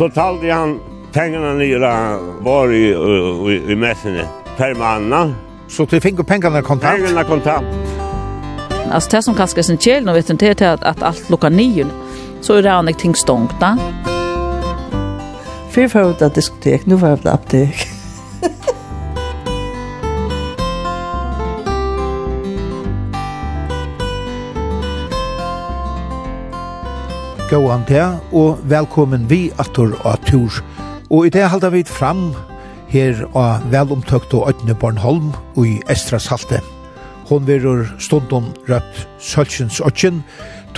så talde han pengarna nere var i, i, i mässene per manna. Så du fick pengarna kontant? Pengarna kontant. Alltså det som kanske är sin kjell, nu vet inte det att, att allt lukkar nio, så är det annat ting stångt. Fyra förut att diskotek, nu var det aptek. gåan til, og velkommen vi atur og tur. Og i det halda vi fram her av velomtøkt og Øtne Bornholm og i Estra Salte. Hon verur stundum røpt Sølsjens Øtjen,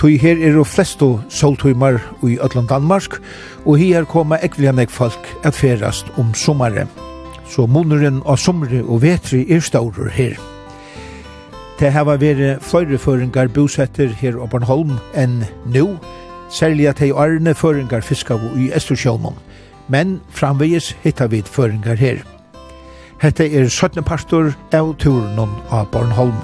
tog her er jo flesto soltøymar i Øtland Danmark, og her koma ekviljanek folk at ferast om sommare. Så moneren av sommare og vetri er staurur her. Det har vært flere føringar bosetter her på Bornholm enn nå, særlig at de arne føringar fiskavo i Estersjånum, men framvegis hittar vi føringar her. Hette er 17. pastor av turen av Bornholm.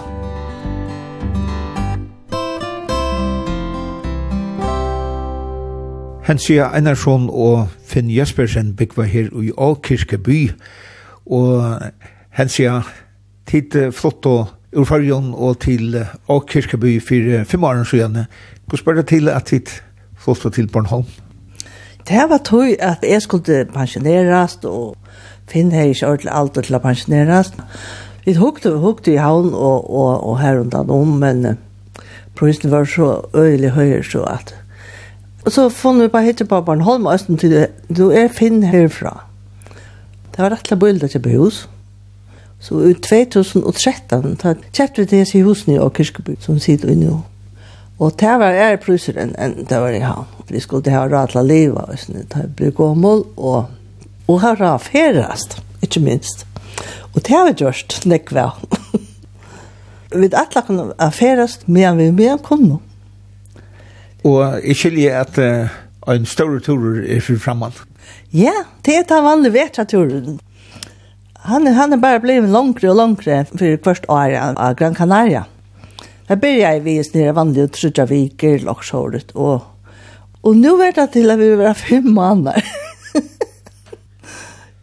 Hensia Einarsson og Finn Jespersen byggva her i Åkirke by, og Hensia tid flott og urfarjon og til Åkirke by for fem år siden. Gå spørre til at tid flytta til Bornholm? Det var tog at jeg skulle pensjonerast og Finn har ikke ordentlig alt til å pensjonerast. Vi hukte, hukte i havn og, og, og her undan om, men prisen var så øyelig høyere så at Og så fann vi bare hittet på Bornholm og Østen til det. Du er Finn herfra. Det var rettelig bildet til hus. Så i 2013 kjøpte vi disse husene i Åkerskeby som sitter inne nå. Og det var ære pruser enn en det var i havn. For jeg skulle ha råd til å leve, og sånn, det ble gommel, og, og ha råd ferast, ikke minst. Og det har vi gjort, nekk vel. vi alle kunne ha ferast, men vi mer kunne. Og jeg skiljer at uh, en større tur er for fremman. Ja, det er den vanlige vetraturen. Han, han er bare blevet langere og langere for hvert år av Gran Canaria. Ja Jeg började jeg vis nere vanlige trudja viker, laksåret, og, og nå vet jeg til at vi var fem måneder.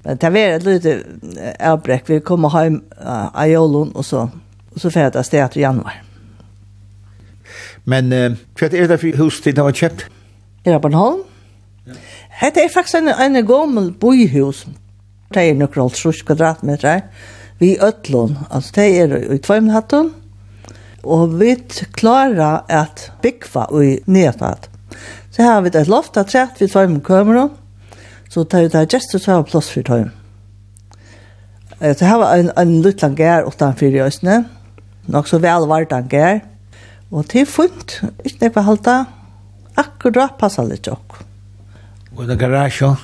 Men det var et lite avbrekk. Vi kom hjem av Jolun, og så, og så fikk jeg stedet i januar. Men uh, hva er det for hus til det var kjøpt? Er det Bornholm? Ja. Hette er faktisk en, en gammel boihus. Det er noen kvadratmeter. Vi øtlån, altså det er i tvømhatten. Ja Og vi klarer at bygge i nedtatt. Så her har vi et loft av trett vi tar med kamera, så tar vi det gestet så har vi plass for tøym. Så her var en, en liten gær utenfor i østene, nok så vel var det en gær. Og til funnet, ikke nekva halta, akkurat passet litt jokk. Og det er garasje?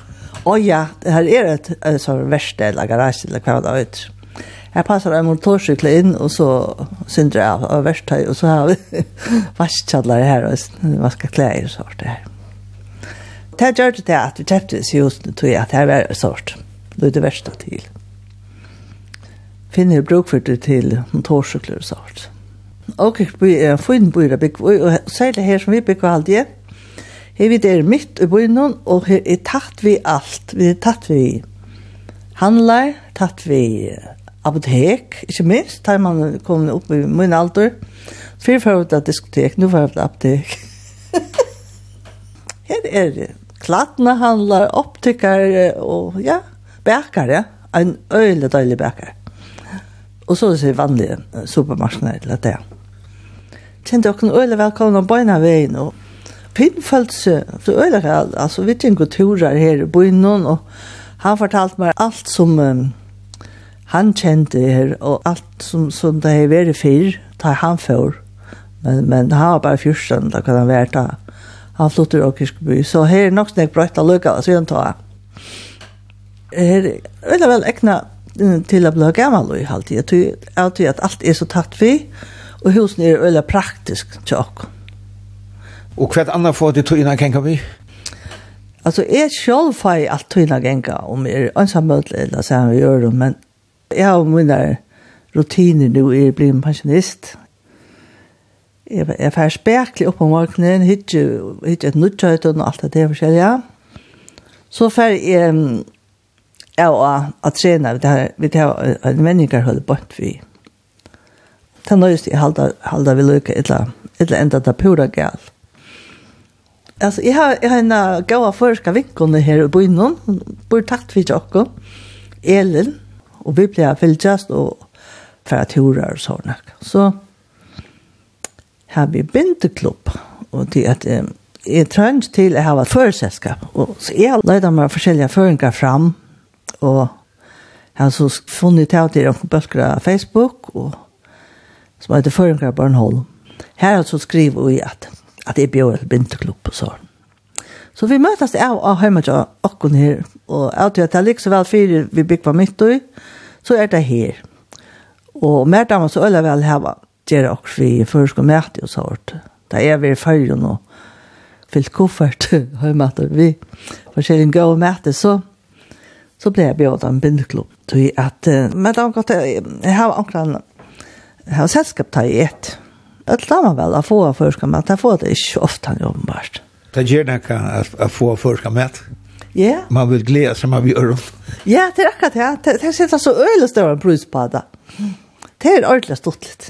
Å ja, det her er et, et, et, verste eller garasje eller hva det er. Jeg passer en motorsykle inn, og så synder jeg av verktøy, og så har vi vaskkjadler her, og vasker klær og sånt her. Det gjør det til at vi kjøpte oss i husene, tror jeg, at det er sånt. Det er det verste til. Finner bruk for det til motorsykler og sånt. Og vi er en fin byer bygg, og særlig her som vi bygger alt igjen, Her vi der midt i byen, og her er tatt vi alt. Vi er tatt vi handler, tatt vi apotek, ikke minst, da man kom opp i min alder. Før før det diskotek, nå var det apotek. Her er det Klattene handler, optiker og ja, bækere. En øyelig døylig bækere. Og så er det vanlige supermarknader til det. Kjente dere øyelig velkomne om bøyne veien og Pinn følte seg, så øyelig, altså vi tenker turer her i bøyne og han fortalte meg alt som um, han kjente her, og alt som, som det har vært før, tar han for. Men, men han var bare fyrsten, da kan han være da. Han flyttet i Åkerskeby. så her er nok snakk brøtt av løkka, og siden ta. Her er vel ekne til å bli gammel i halvtid. Jeg tror at alt er så tatt vi, og husen er veldig praktisk til oss. Og hva annet får det tog innan kan vi? Altså, jeg selv får alt tog innan genga, om jeg er ønsamøtlig eller sammen vi gjør det, men Jeg har mine rutiner nå jeg blir en pensjonist. Jeg, jeg får spekelig opp om morgenen, hittir et nødtjøyt og alt det forskjellige. Så får jeg jeg og å trene det her, vi tar en mennesker holder bort vi. Det er nøyest jeg halda vi løyke et eller enda det pura galt. Alltså jag har jag har en gåva förska vinkeln här i byn. Bor takt vi jag också. Elin og vi ble fylgjast og færa hura og sånne. Så har vi bindeklubb, og det at um, jeg trønns til jeg ha vært førselskap, og så jeg løyde meg forskjellige føringer fram, og jeg har så funnet til at til noen bøsker av Facebook, og som heter Føringer Barnholm. Her har jeg så skrivet i at, at jeg bjør et bindeklubb og sånn. Så vi møtes av og hjemme til åkken her, og jeg tror at det er like så vel fire vi bygger på mitt og så er det her. Og mer damer så øler vel her, gjør også vi først og møte og sånt. Da er vi i fyrre nå, fyllt koffert, hjemme til vi forskjellige gå og møte, så så ble jeg bjød av en bindeklubb. Så jeg at, men da har jeg har akkurat jeg har selskap til i et. Det er vel å få først, men jeg får det ikke ofte han jobber bare det ger det kan att, att få förska med. Ja. Yeah. Man vill glädja sig man vill göra. Ja, det är akkurat det. Det, det sitter så öjligt större brus på det. Det är ordentligt stort lite.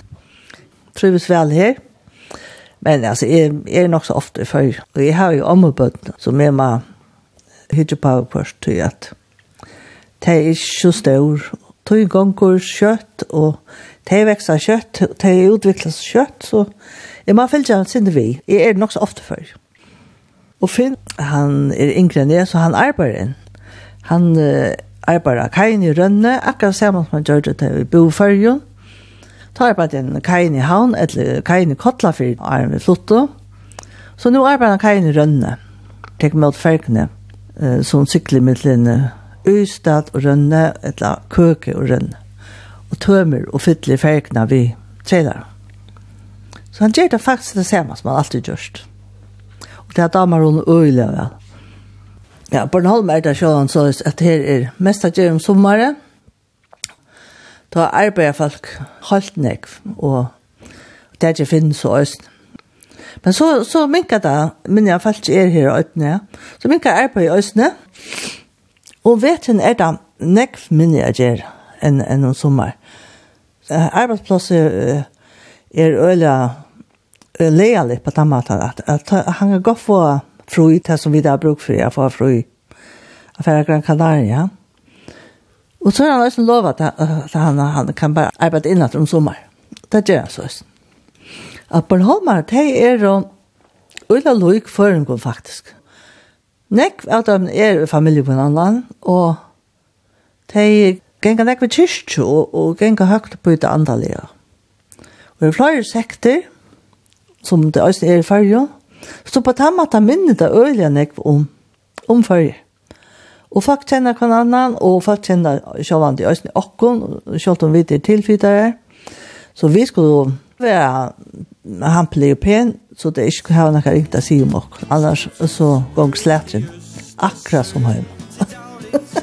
Trivs väl här. Men alltså är är nog så ofta för vi har ju ommebönt så mer man hittar på först till att det är så stor tog gånger kött och det växer kött, det utvecklas kött så är man fällt sen det vi. Är det nog så ofta för. Og Finn, han er yngre enn jeg, så han arbeider inn. Han uh, arbeider kajen i Rønne, akkurat sammen som han gjør det til Bofarjon. Ta arbeider inn kajen i Havn, eller kajen i Kotlafyr, og er med Flotto. Så nå arbeider han kajen i Rønne, tek med fergene, uh, som sykler med linje Ystad og Rønne, eller Køke og Rønne. Og tømmer og fytler fergene vi trener. Så han gjør det faktisk det samme som han alltid gjørst det er damer hun øyelig vel. Ja, Bornholm er det sånn så at her er mest av gjør om sommeren. Da arbeider folk halvt nekv, og det er ikke finnes så øst. Men så, så minker det, men jeg faktisk er her i øyne, ja. Så minker arbeid i øyne. og vet hun er det nekv minne jeg gjør enn en om sommer. Arbeidsplasser er øyelig lealigt på den maten at, at han kan gå få fru til som vi där bruk för jag får fru Færa Gran Canaria. Og så har han også lovet at, at han, han kan bare arbeide innan om sommer. Det gjør han så. Att Bornholmar, det jo ulla loik føringum faktisk. Nek av dem er familie på en annen, og de ganger nek ved kyrkje, og, og ganger høyt på det andalega. Og det er flere sekter, som det også er i farge. Så på den måten minner det øyelig enn jeg om, om farge. Og folk kjenner hver annen, og folk kjenner selv om de øyne åkken, selv om vi er tilfytere. Så vi skulle være hampelig og pen, så det er ikke har noe ringt å si om åkken. Annars så går sletteren akkurat som hjemme.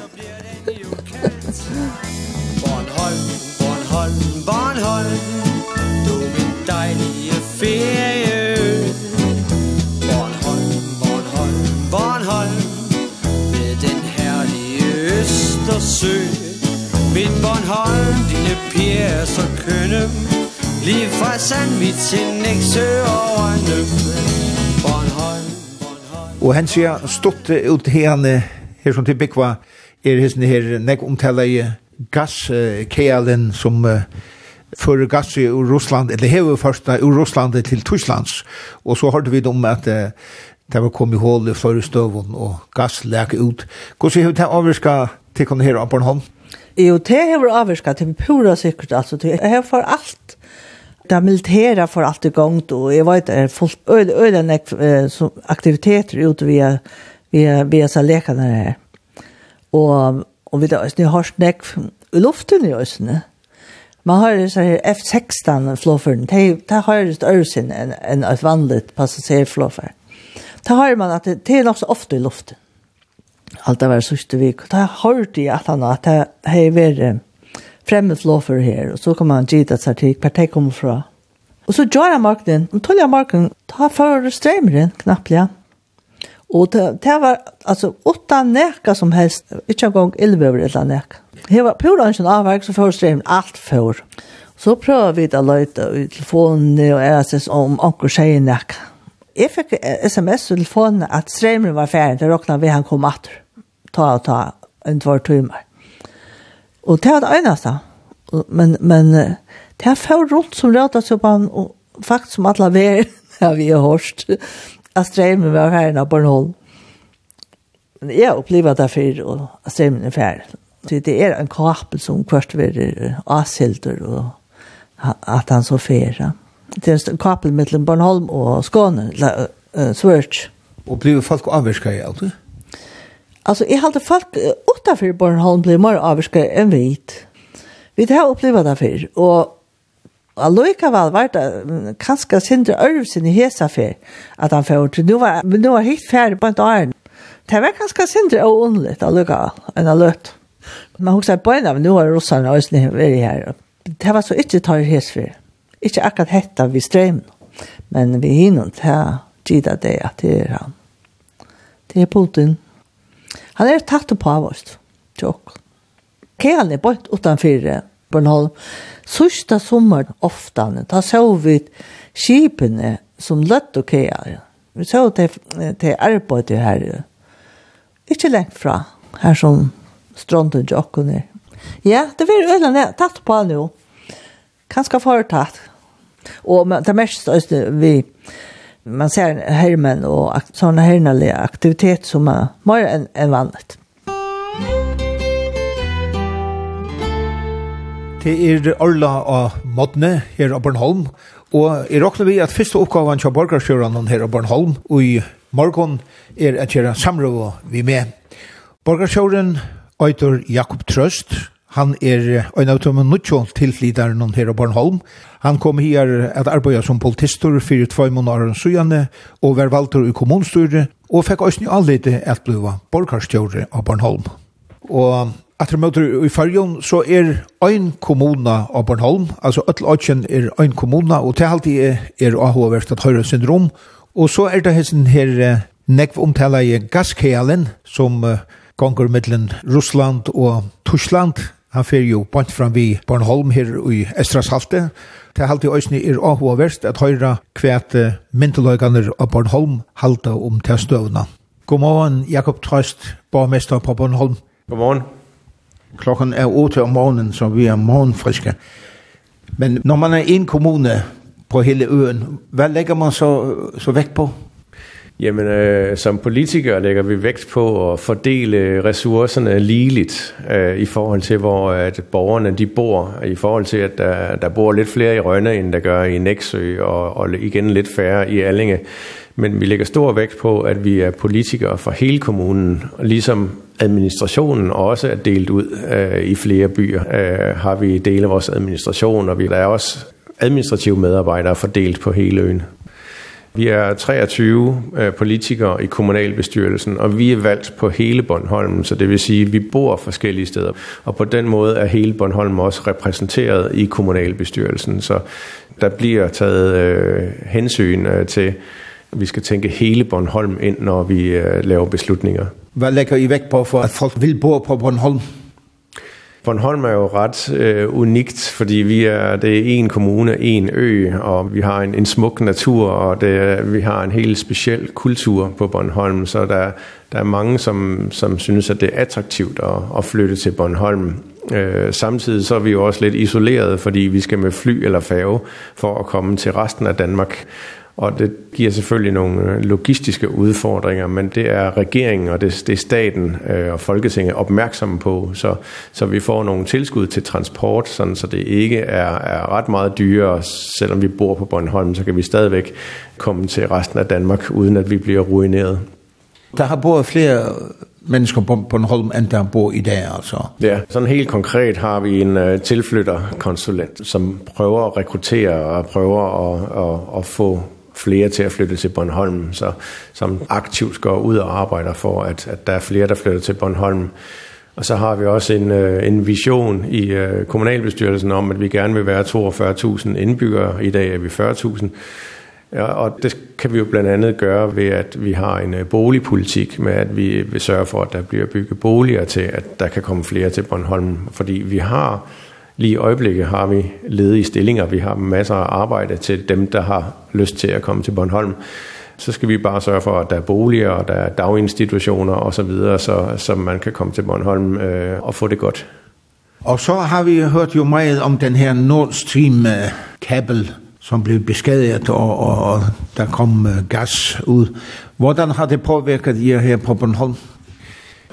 Sø Mit Bornholm, dine piger er så kønne Lige fra Sandvig til Næksø over Nøm Bornholm, Bornholm Og han sier stått ut herne her som til Bikva er hesten her nek omtala i gaskealen som uh, för gass i Russland, eller hevur första ur Russland till Tysklands. Och så hørte vi om att uh, det var kom i hål i förra støvun och gass läk ut. Hur ser det avvirka til kunne høre på en hånd? Jo, det har vært avvirket til pura sikkert, altså. Jeg har for alt. Det militære for alt i gang, og jeg vet det er fullt øyne aktiviteter ute via, via, via seg lekene her. Og, og vi har hørt i luften i øsene. Man har så här F-16 flåføren, det, det har det øresinn enn en et vanligt passasjerflåfør. Det har man at det, det er nok så ofte i luften alt det var sørste vik. Da hørte jeg at han at jeg har vært fremmedlåfer her, og så kan man gitt at seg per det kommer fra. Og så gjør jeg marknaden, og tog jeg marken, ta for strømeren, knapplig. Og det, det var, altså, åtta neka som helst, ikke en gang elvever eller neka. Det var pura en avverk, så for strømeren, alt for. Så prøver vi da løyte i telefonen og RSS om anker seg neka. Jeg fikk sms i telefonen at strømeren var ferdig, det råkna vi han kom atter ta og ta en tvær timer. Og det var det eneste. Men, men det er for rundt som rødde seg på han, og faktisk som alle ver, ja, vi har hørt, at streimen var her inne Bornholm. Men jeg opplever det før, og streimen er ferdig. Så det er en kapel som kvart verer avsilder, og at han så fer. Det er en kapel mellom Bornholm og Skåne, Svørts. Og blir folk avvirket i alt det? Alltså jag hade folk utanför Bornholm blir mer avskräck än vit. Vi har upplevt det för och Aloika var vart kanske sindre örvsen i hesa fer att han får till nu var nu var helt färdig på ett år. Det var kanske sindre och onligt Aloika en alert. Man husar på en av nu har rossarna och snä är här. Det var så inte tar hes fer. Inte akkurat hetta vi ström. Men vi hinner inte här. Gida det att det är han. Det är Putin. Han er tatt på av oss. Tjokk. Kjell er bort utenfor Bornholm. Sørsta sommer ofte, da så vi skipene som løtt og kjell. Vi så til, til arbeidet her. Ikke lengt fra her som strånden tjokken er. Ja, det var øyne tatt på nå. Kanskje foretatt. Og det mest vi man ser hermen och akt, sådana hernaliga aktivitet som är mer enn en vanligt. Det er Orla og Modne her av Bornholm, og jeg råkner vi at første oppgaven til borgerskjørene her av Bornholm og i morgen er at gjøre samråd vi med. Borgerskjøren Øytor Jakob Trøst, Han er en av tømmen nødtjån tilflideren her av Bornholm. Han kom her at arbeida som politistor for tvei måneder søgjende, og var valgt i kommunstyret og fikk òsni anledning at bli borgarstjåre av Bornholm. Og at møter i fargen, så er ein kommuna av Bornholm, altså Øtl åtjen er ein kommuna og til halvtid er, er avhåverst at høyre syndrom. Og så er det hessen her nekv omtala i gaskhelen som uh, gonger mittlen Russland og Tyskland, Han fer jo bant fram vi Bornholm her i Estrashalte. Det halte i øysni er åhoverst at høyra kvæt myndeløyganer av Bornholm halda om til støvna. God morgen, Jakob Trøst, borgmester på Bornholm. God morgen. Klokken er 8 om morgenen, så vi er morgenfriske. Men når man er i en kommune på hele øen, hva legger man så, så vekt på? Jamen, øh, som politikere lægger vi vægt på at fordele ressourcerne ligeligt øh, i forhold til, hvor at borgerne de bor, i forhold til, at der, der bor lidt flere i Rønne, end der gør i Næksø, og, og igen lidt færre i Allinge. Men vi lægger stor vægt på, at vi er politikere for hele kommunen, og ligesom administrationen også er delt ud øh, i flere byer, øh, har vi dele vores administration, og vi er også administrative medarbejdere fordelt på hele øen. Vi er 23 øh, politikere i kommunalbestyrelsen, og vi er valgt på hele Bornholm, så det vil sige, at vi bor forskellige steder. Og på den måde er hele Bornholm også repræsenteret i kommunalbestyrelsen, så der bliver taget øh, hensyn øh, til, vi skal tænke hele Bornholm ind, når vi øh, laver beslutninger. Hvad lægger I vægt på for, at folk vil bo på Bornholm? Bornholm er jo ret øh, unikt, fordi vi er det er en kommune, en ø, og vi har en en smuk natur og det vi har en helt speciel kultur på Bornholm, så der der er mange som som synes at det er attraktivt at at flytte til Bornholm. Øh, samtidig så er vi jo også lidt isoleret, fordi vi skal med fly eller færge for at komme til resten af Danmark. Og det giver selvfølgelig nogle logistiske udfordringer, men det er regeringen og det, det er staten øh, og Folketinget opmærksomme på, så, så vi får nogle tilskud til transport, sådan, så det ikke er, er ret meget dyrere. Selvom vi bor på Bornholm, så kan vi stadigvæk komme til resten af Danmark, uden at vi bliver ruineret. Der har boet flere mennesker på Bornholm, end der bor i dag, altså. Ja, sådan helt konkret har vi en uh, tilflytterkonsulent, som prøver at rekruttere og prøver at, at, at få flere til at flytte til Bornholm, så, som aktivt går ud og arbejder for, at, at der er flere, der flytter til Bornholm. Og så har vi også en, øh, en vision i øh, kommunalbestyrelsen om, at vi gerne vil være 42.000 indbyggere. I dag er vi 40.000. Ja, og det kan vi jo blandt andet gøre ved, at vi har en boligpolitik med, at vi vil sørge for, at der bliver bygget boliger til, at der kan komme flere til Bornholm. Fordi vi har Lige i øjeblikket har vi ledige stillinger, vi har masser af arbejde til dem, der har lyst til at komme til Bornholm. Så skal vi bare sørge for, at der er boliger, og der er daginstitutioner og så, så man kan komme til Bornholm øh, og få det godt. Og så har vi hørt jo meget om den her Nord Stream-kabel, som blev beskadiget, og, og, og der kom gas ud. Hvordan har det påvirket jer her på Bornholm?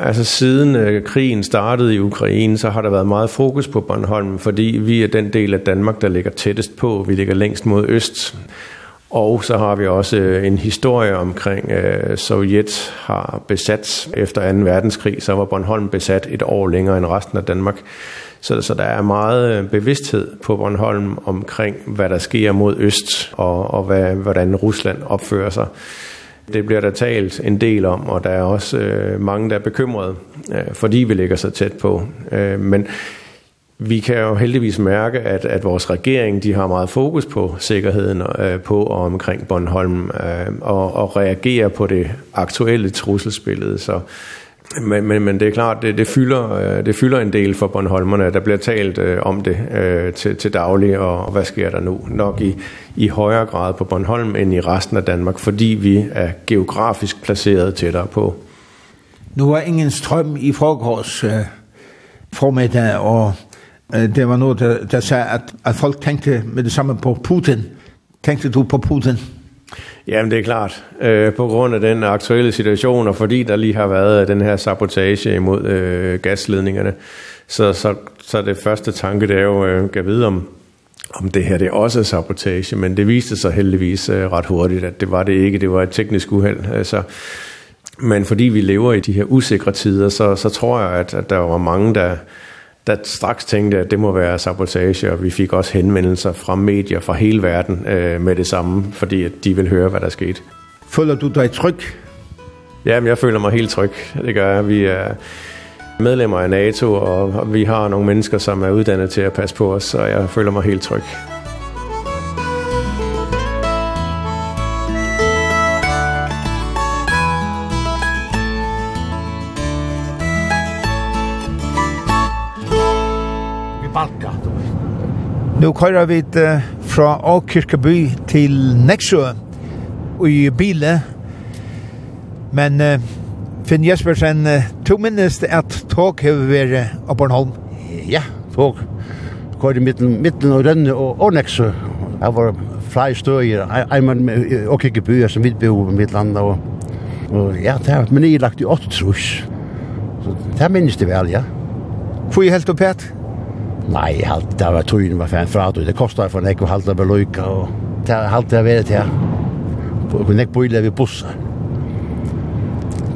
Altså siden øh, krigen startede i Ukraine, så har der været meget fokus på Bornholm, fordi vi er den del af Danmark, der ligger tættest på. Vi ligger længst mod øst. Og så har vi også øh, en historie omkring øh, Sovjet har besat efter 2. verdenskrig, så var Bornholm besat et år længere end resten af Danmark. Så, så der er meget bevidsthed på Bornholm omkring, hvad der sker mod øst, og, og hvad, hvordan Rusland opfører sig. Det bliver der talt en del om, og der er også øh, mange, der er bekymrede, øh, fordi vi ligger så tæt på. Øh, men vi kan jo heldigvis mærke, at, at vores regering de har meget fokus på sikkerheden øh, på og omkring Bornholm, øh, og, og reagerer på det aktuelle trusselsbillede. Så men men men det er klart det det fylder det fylder en del for Bornholmerne. Der bliver talt øh, om det øh, til til daglig og, og hvad sker der nu? Nok i i højere grad på Bornholm end i resten af Danmark, fordi vi er geografisk placeret tættere på. Nu var ingen strøm i forgårs øh, formiddag og øh, det var noget der der sagde at at folk tænkte med det samme på Putin. Tænkte du på Putin? Jamen det er klart. Øh, på grund af den aktuelle situation, og fordi der lige har været den her sabotage imod øh, gasledningerne, så, så, så det første tanke, det er jo, øh, kan vide om, om det her det er også er sabotage, men det viste sig heldigvis øh, ret hurtigt, at det var det ikke, det var et teknisk uheld. Altså, men fordi vi lever i de her usikre tider, så, så tror jeg, at, at der var mange, der der straks tænkte, at det må være sabotage, og vi fik også henvendelser fra medier fra hele verden øh, med det samme, fordi at de vil høre, hvad der skete. Føler du dig tryg? Jamen, jeg føler mig helt tryg. Det gør jeg. Vi er medlemmer af NATO, og vi har nogle mennesker, som er uddannet til at passe på os, så jeg føler mig helt tryg. Nu kører vi fra Åkirkeby til Nexø i bile. Men uh, Finn Jespersen, uh, to minnes at tog har vært av Bornholm. Ja, tog. Køyrer midten, midten og Rønne og, og Nexø. Jeg var flere i støyer. Jeg var med Åkirkeby som vi bor på mitt land. Og, og ja, det har men jeg lagt i åtte trus. Så det minnes det vel, ja. Får jeg helt opp her? Nei, halt, det var tøyen var fan fra, det kostar for nek og halte det løyka, og det halt det var her. Og nek bøyla vi bussar.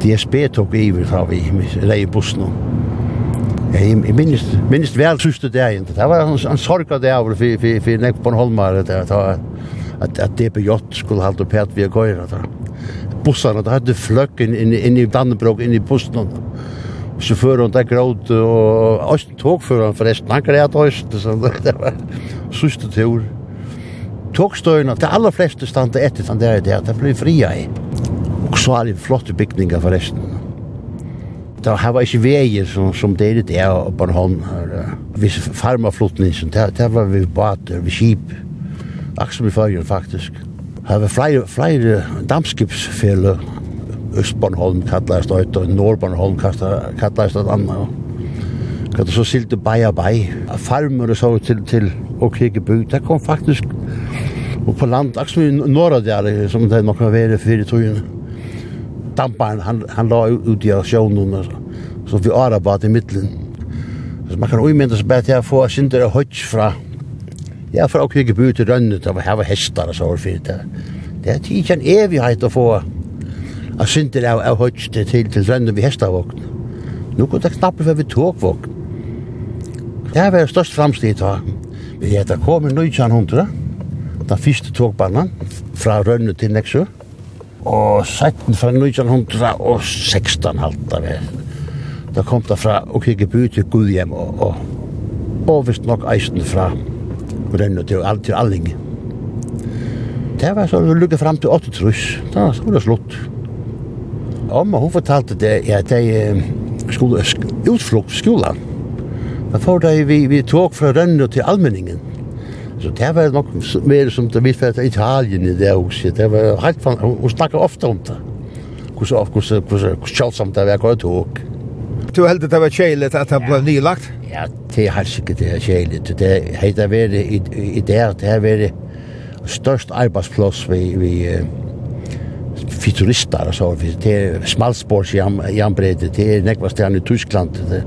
DSB tok iver fra vi, rei bussen. Jeg, jeg minnes, minnes vel syste dagen, det var en, en sorg av det av for, for, for nek på en holmar at, at, at, at DB Jott skulle halte opp vi a gøyra. Bussarna, det hadde fløkken inn, inn i Dannebrog, inn i bussen chauffören där gråt och öst han förresten han grät öst så det var sista tur. Tågstöjna det allra flesta stannade ett utan där där det blev fria i. Och så är det flotta byggningar förresten där har vi vägar som som det är där på hon vi farmaflottningen det det var vi båtar vi skip. Axel vi faktiskt har vi flera flera dampskipsfällor Østbornholm kallast det og Nordbornholm kallast det et. Kan du så silte bei og. Farmer og så til, til og krigebygd. Det kom faktisk og på land, akkurat som i der som det nok har vært fire tøyen. Damparen, han, han la ut i sjøvnene, så vi ara bad i middelen. Så man kan umynda seg bare til å få synder og høyts fra Ja, for å krigebygd til rønnet, det var hestar og så var fint. Det er ikke evighet å få a sinter av, av høytste til, til rønnen vi hestavåkn. Nu kunne det knappe for vi togvåkn. Det var størst framstid da. Vi heter kom i 1900, den første togbanan fra rønnen til Neksø. Og 17 fra 1900 og 16 halta vi. Da kom det fra Okikeby til Gudhjem og, og, og visst nok eisen fra rønnen til, til Allinge det var så lukket fram til 8 trus. Da var det slutt om, og hun fortalte det at de skulle utflukt skolan. Da får de vi, vi tog fra Rønne til Almenningen. Så det var nok mer som det vidt fra Italien i det også. Det var helt fan, hun snakket ofte om det. Hvordan, hvordan, hvordan, hvordan kjølsomt det var hva tog. Du heldig det var kjeilet at det ble nylagt? Ja, det er helt sikkert det er kjeilet. Det er heter vært i det, det er vært størst arbeidsplass vi, vi, vi futurister og så vi det smalspors jam jambreite det er nekva stjerne i Tyskland det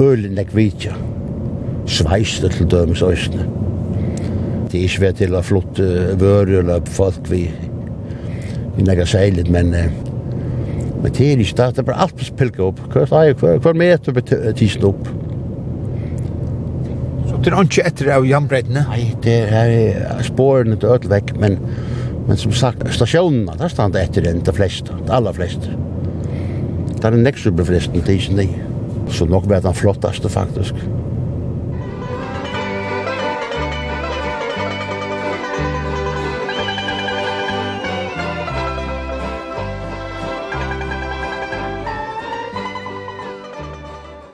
øl nek vitja. Det til dømes østne det er ikke vært til å flott vøre eller folk vi vi nekka seilet men men det er ikke det er bare alt på pilka opp hver, hver, hver meter tisen opp Så det er ikke etter av jambreitene? Nei, det er sporene til ødelvekk, men Men som sagt, stasjonerna, där stand etter den, de flesta, de aller flesta. Där er det uberfresten tidsen i. Så nok var den flottaste faktisk.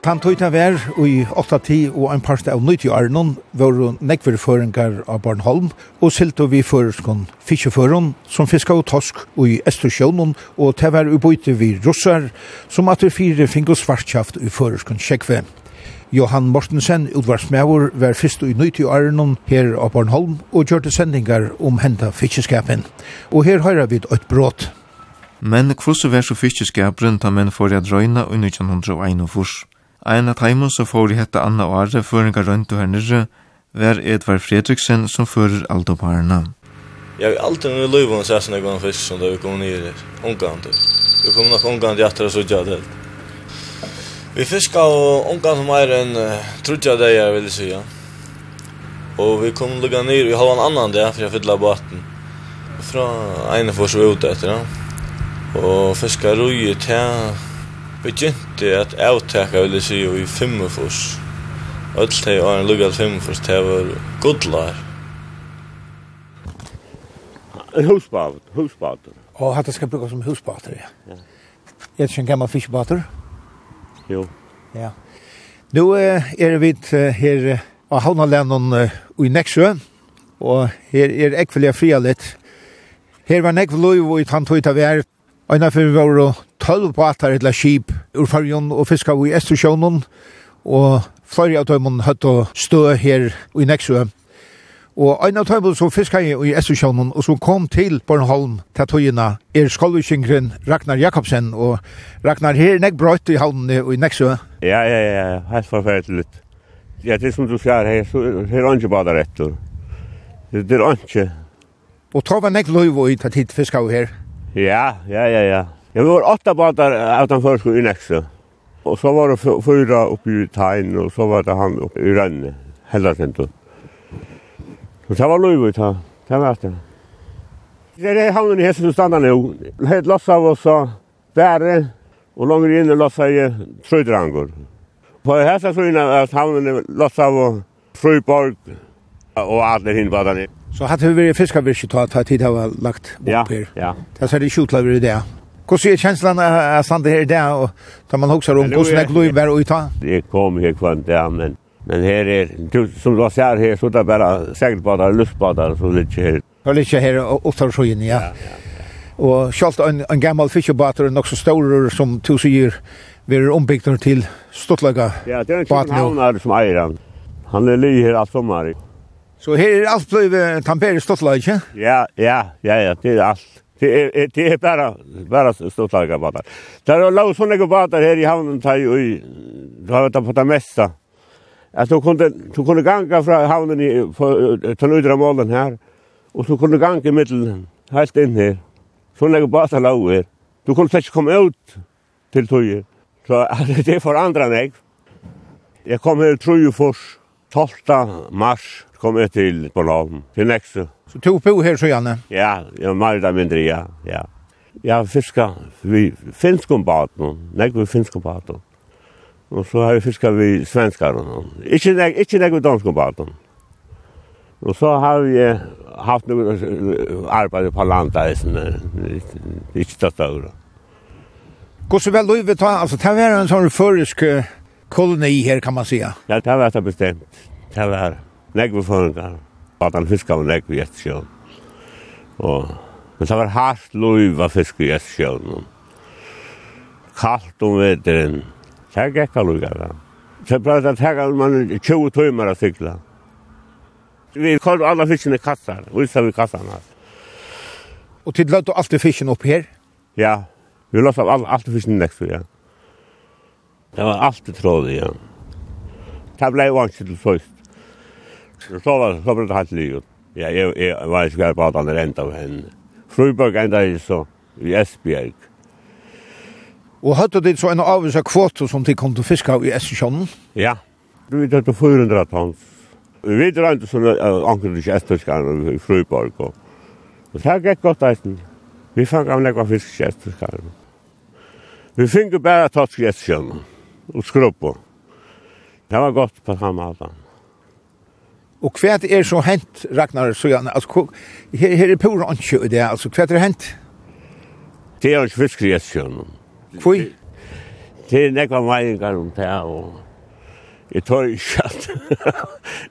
Tant tøyta vær i 8-10 og ein parste av 90 åren var nekverføringar av Bornholm og silto vi føreskon fiskeføren som fiska og tosk i Estersjønnen og te vær ubyte vi russar som at vi fire fingo svartkjaft i føreskon kjekve. Johan Mortensen, utvarsmæver, var fyrst i 90 Arnon her av Bornholm og gjørte sendingar om henda fiskeskapen. Og her høyra vi et brot. Men hvordan var så fiskeskaperen da menn får jeg drøyna under 1901? Ein av teimen som får i hette Anna og Arre føringar rundt og hernere, var Edvard Fredriksen som fører alt opp herna. Jeg har alltid noe løyve hans æsen jeg gang fisk som da vi kom ned i Ungarn til. Vi kom nok Ungarn til etter og sutja det. Vi fiska og Ungarn som enn uh, trutja deg jeg vil si, ja. Og vi kom lukka ned, vi halva en annan dag for jeg fylla baten. Fra Einefors og ut etter, ja. Og fiska rui til begynte at avtaka vil jeg si i 45 öll teg en lukka Fimmefors, det var gudlar Husbater, husbater Og hatt det skal bygga som husbater, ja. Ja. Er det ikke en gammal fiskbater? Jo Ja Nu er vi her av Havnalennon i Neksjø og her er ekvelia frialit Her var nekv loiv og i tantøyta vi er Og Einar fyrir var tølv båtar eller skip ur fargen og fiska i Estersjånen, og flere av dem høtt og stå her i Nexø. Og en av tøymen som fiska i, i Estersjånen, og som kom til Bornholm til tøyene, er skolvikingren Ragnar Jakobsen, og Ragnar her nek brøyt i havnene og i Neksø. Ja, ja, ja, ja, helt forferdelig. Ja, det er som du sier her, så her er ikke bare rett. Det er ikke. Og ta var nek løyvåg i tatt hit fiska her. Ja, ja, ja, ja. Ja, vi var åtta båtar utanför sko i Nexö. Och så var det fyra uppe i Tain och så var det han uppe i Rönne, Hellasento. Så det var lov ut här, det var det. Det är hamnen i Hesson stannar nu. Helt lossa av oss så bäre och långt inne lossa i Tröjdrangor. På Hesson så innan att hamnen lossa av Fröjborg och alla hinvadar Så hatt vi vært fiskarvirket og hatt tid har lagt opp her. Ja, ja. Det er det skjutlaver i det. Hvordan er kjenslen av stande her i det, og da man hokser om hvordan jeg lov ut av? Det kom her kvann det, men, men her er, som du ser her, så det er bare segelbadar, så som ligger her. Det ligger her opptar sjøen, ja. ja, ja. Og selv en, en gammel fiskebater er nok så stor som tusen sier, vi er ombygd til Stottlaga. Ja, det er en kjønhavnar som eier han. Han er li her alt sommer. Så her er alt blivit tampere stottla, ikke? Ja, ja, ja, ja, det er alt. Det er, det er bare, bare stottlaga badar. Det er lau sånne badar her i havnen, tar jo i, du har vært på det mesta. At du kunne, du kunne ganga fra havnen i, til nydra målen her, og du kunne ganga i middelen, helt inn her. Sånne badar lau her. Du kunne ikke komme ut til tøyer. Så det er for andre nek. Jeg kom her 3. 12. mars Kom jeg til Bornholm, til Nexø. Så to på her, så Janne? Ja, jeg var mer eller mindre, ja. ja. Jeg fiska vi finsk om baden, nek vi finsk om. Og så har jeg fiska vi svenskar, ikke nek, ikke nek vi dansk om baden. Og så har jeg haft noe arbeid på landeisen, ikke det større. så vel du ta, altså, det var en sånn førisk koloni her, kan man säga. Ja, det var det bestemt. Det var det nekve fangar. han fiska var nekve i Gjestsjøen. Og, men det var hardt loiv av fisk i Gjestsjøen. Kallt om veteren. Det er gekka loiv av. Så prøvde jeg å tega man 20 timer å sykla. Vi kallt alla fisken i kassar, vissa vi kassarna. Og tid løtt du alltid fisken opp her? Ja, vi løtt av alltid fisken nekve, ja. Det var alltid trådig, ja. Det blei vanskelig til først. Så så var så blev det helt nytt. Ja, jeg, jeg var ikke kvar på at han ränta av henne. Fröberg enda i så i Esbjerg. Og hadde det så en avvisa kvot som de kom till fiska i Essjön. Ja. Du vet at det er 400 tons. Vi vet inte så anker ikke Esbjerg i Frøyberg. Og, og Det gikk godt gott att Vi fann av nekva fisk i Esbjerg. Vi fick bare torsk i Essjön og skrubbor. Det var godt på samme avstånd. Og hva er så hent, Ragnar, så gjerne? Altså, hva, her, her er pura ansjø i det, altså, hva er hent? Det er ikke fiskri et sjøn. Hvor? Det er nekva meiningar om det, og jeg tar ikke at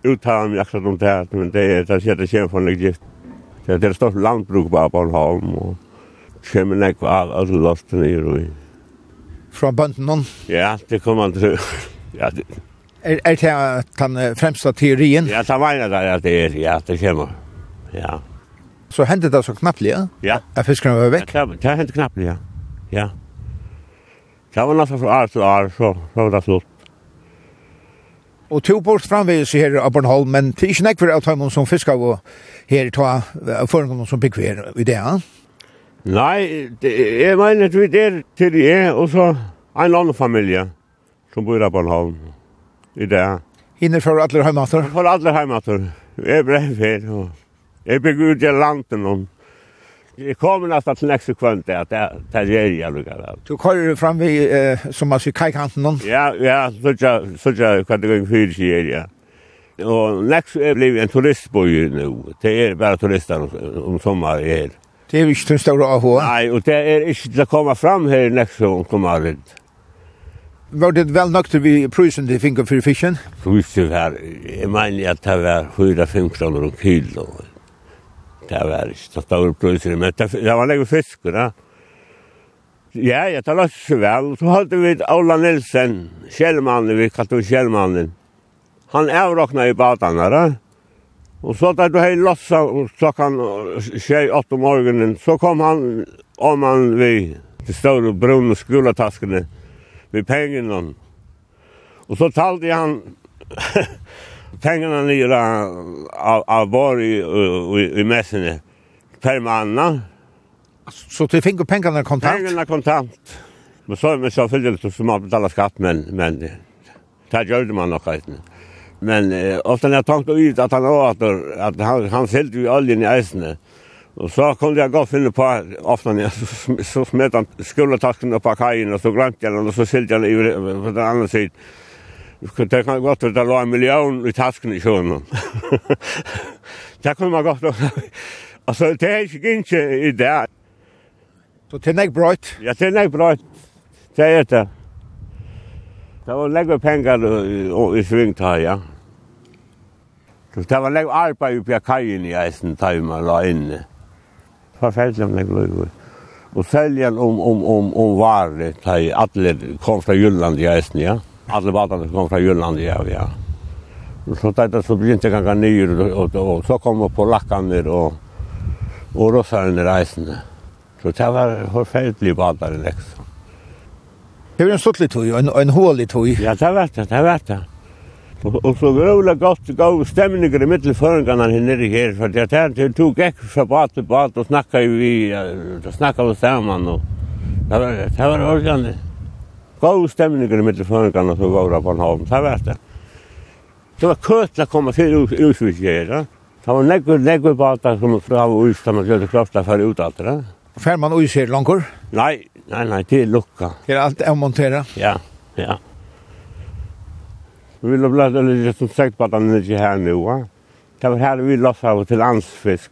uttale meg akkurat om det, men det er det sier det kjem for nek gift. Det er stort landbruk på Bornholm, og kjem nekva av alle loften i roi. Fra bønden? Ja, det kommer man til. Ja, det Er, er det den fremste teorien? Ja, det var en av det er, ja, det kommer. Ja. Så hendte det så knapplig, ja? Ja. At fiskene var vekk? Ja, det, det hendte knapplig, ja. Ja. Det var nesten fra år til år, så, så var det slutt. Og to bort framvis her i Abornholm, men det er ikke nekver av tøymon som fiskar og her ta forengående som bygger her i det, ja? Nei, det, jeg mener at vi er til det, og så en annen familie som bor i Abornholm i det. Hinner for alle heimater? For alle heimater. Jeg ble her, og jeg bygg ut i landet og jeg kommer nesten til neste kvønt, at det det jeg jeg lukker av. Du kører fram i, eh, som man sier, kajkanten? Ja, ja, sånn jeg kan det gå fyrt sier, ja. Og neste er blevet en turistbøy nå. Det er bare turister om sommer her. Det er ikke den store AHA? Nei, og det er ikke til å komme frem her neste om sommer. Var det vel nok til vi prøysen til finner for fisken? Prøysen var, jeg mener at det var 4-5 kroner om kilo. Det var ikke så stor prøysen, men det, det var lenge fisk, da. Ja, jeg tar løs så vel. Så hadde vi Ola Nilsen, kjellmannen, vi kallte vi kjellmannen. Han avrokna i badene, da. Og så da du hei lossa klokkan 6-8 om morgenen, så kom han om han vi til stående brune skolataskene med pengarna. Och så talade han pengarna nere av, av var i, i, i mässan per manna. Så du fick pengarna kontant? Pengarna kontant. Men så men så följde det som man betala skatt men men det gjorde man nog inte. Men eh, ofta när jag tänkte ut att han åter att han han fyllde ju oljen i isen Og så kom jeg godt finne på aften, så smet han skuldertasken opp av kajen, og så glemte jeg den, og så silte jeg den på den andre siden. Det kan godt være det lå en million i tasken i sjøen. det kunne man godt være. Altså, det er ikke ikke i det. Så det er brøyt? Ja, det er ikke brøyt. Det er det. Det var legge penger i svingtøy, ja. Så Det var legge arbeid oppi av kajen i eisen da man la inne. Ja forferdelig om det løy. Og seljan om, om, om, om varer, da alle kom fra Jylland i Esten, ja. Alle badene kom fra Jylland i ja. ja. Så dette så begynte jeg gange nye, og, og, og, så kom jeg på lakkene og, og russerne reisende. Så det var forferdelig badere, liksom. Det var en stortlig tog, en, en hålig tog. Ja, det var det, det var det. Og, og så grøvla godt gav stemninger i mittelføringene her nede her, for jeg tenkte jeg tog gikk fra bat til bat og snakka vi, og snakka vi sammen, og det var, det var ordentlig. Gav stemninger i mittelføringene som var på Bornholm, det var det. Det var køt å komme til Usvik her, da. Det var nekkur, nekkur bata som fra Us, da man gjør det krafta for ut alt, det. Fær man Us her langkur? Nei, nei, nei, det er lukka. Det er alt avmontera? Ja, ja. Vi ville blåta lite som sagt på att han inte är här nu. Va? Det var här vi lossade till ansfisk.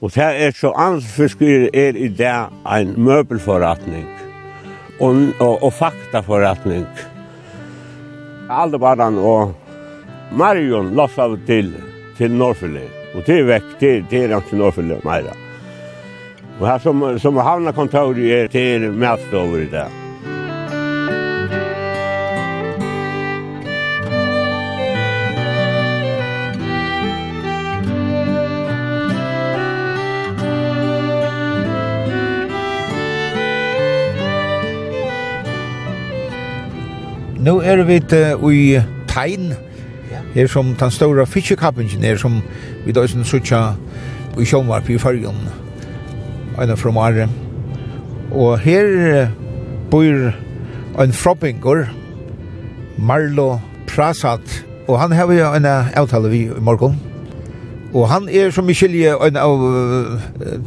Og det er så ansfisk er, er i det en møbelforretning og, og, og faktaforretning. Aldebaran og Marion lossade til, til Norrfylde. Og det er vekk, det, det er han til Norrfylde, Meira. Og her som, som havnakontoret er til matstover i det. er vi i Tein, her som den store fiskekappingen er som vi da som sutja i Sjånvarp i Førgen, en fra Mare. Og her bor en frobbingur, Marlo Prasat, og han har jo en avtale vi i morgen. Og han er som i skilje en av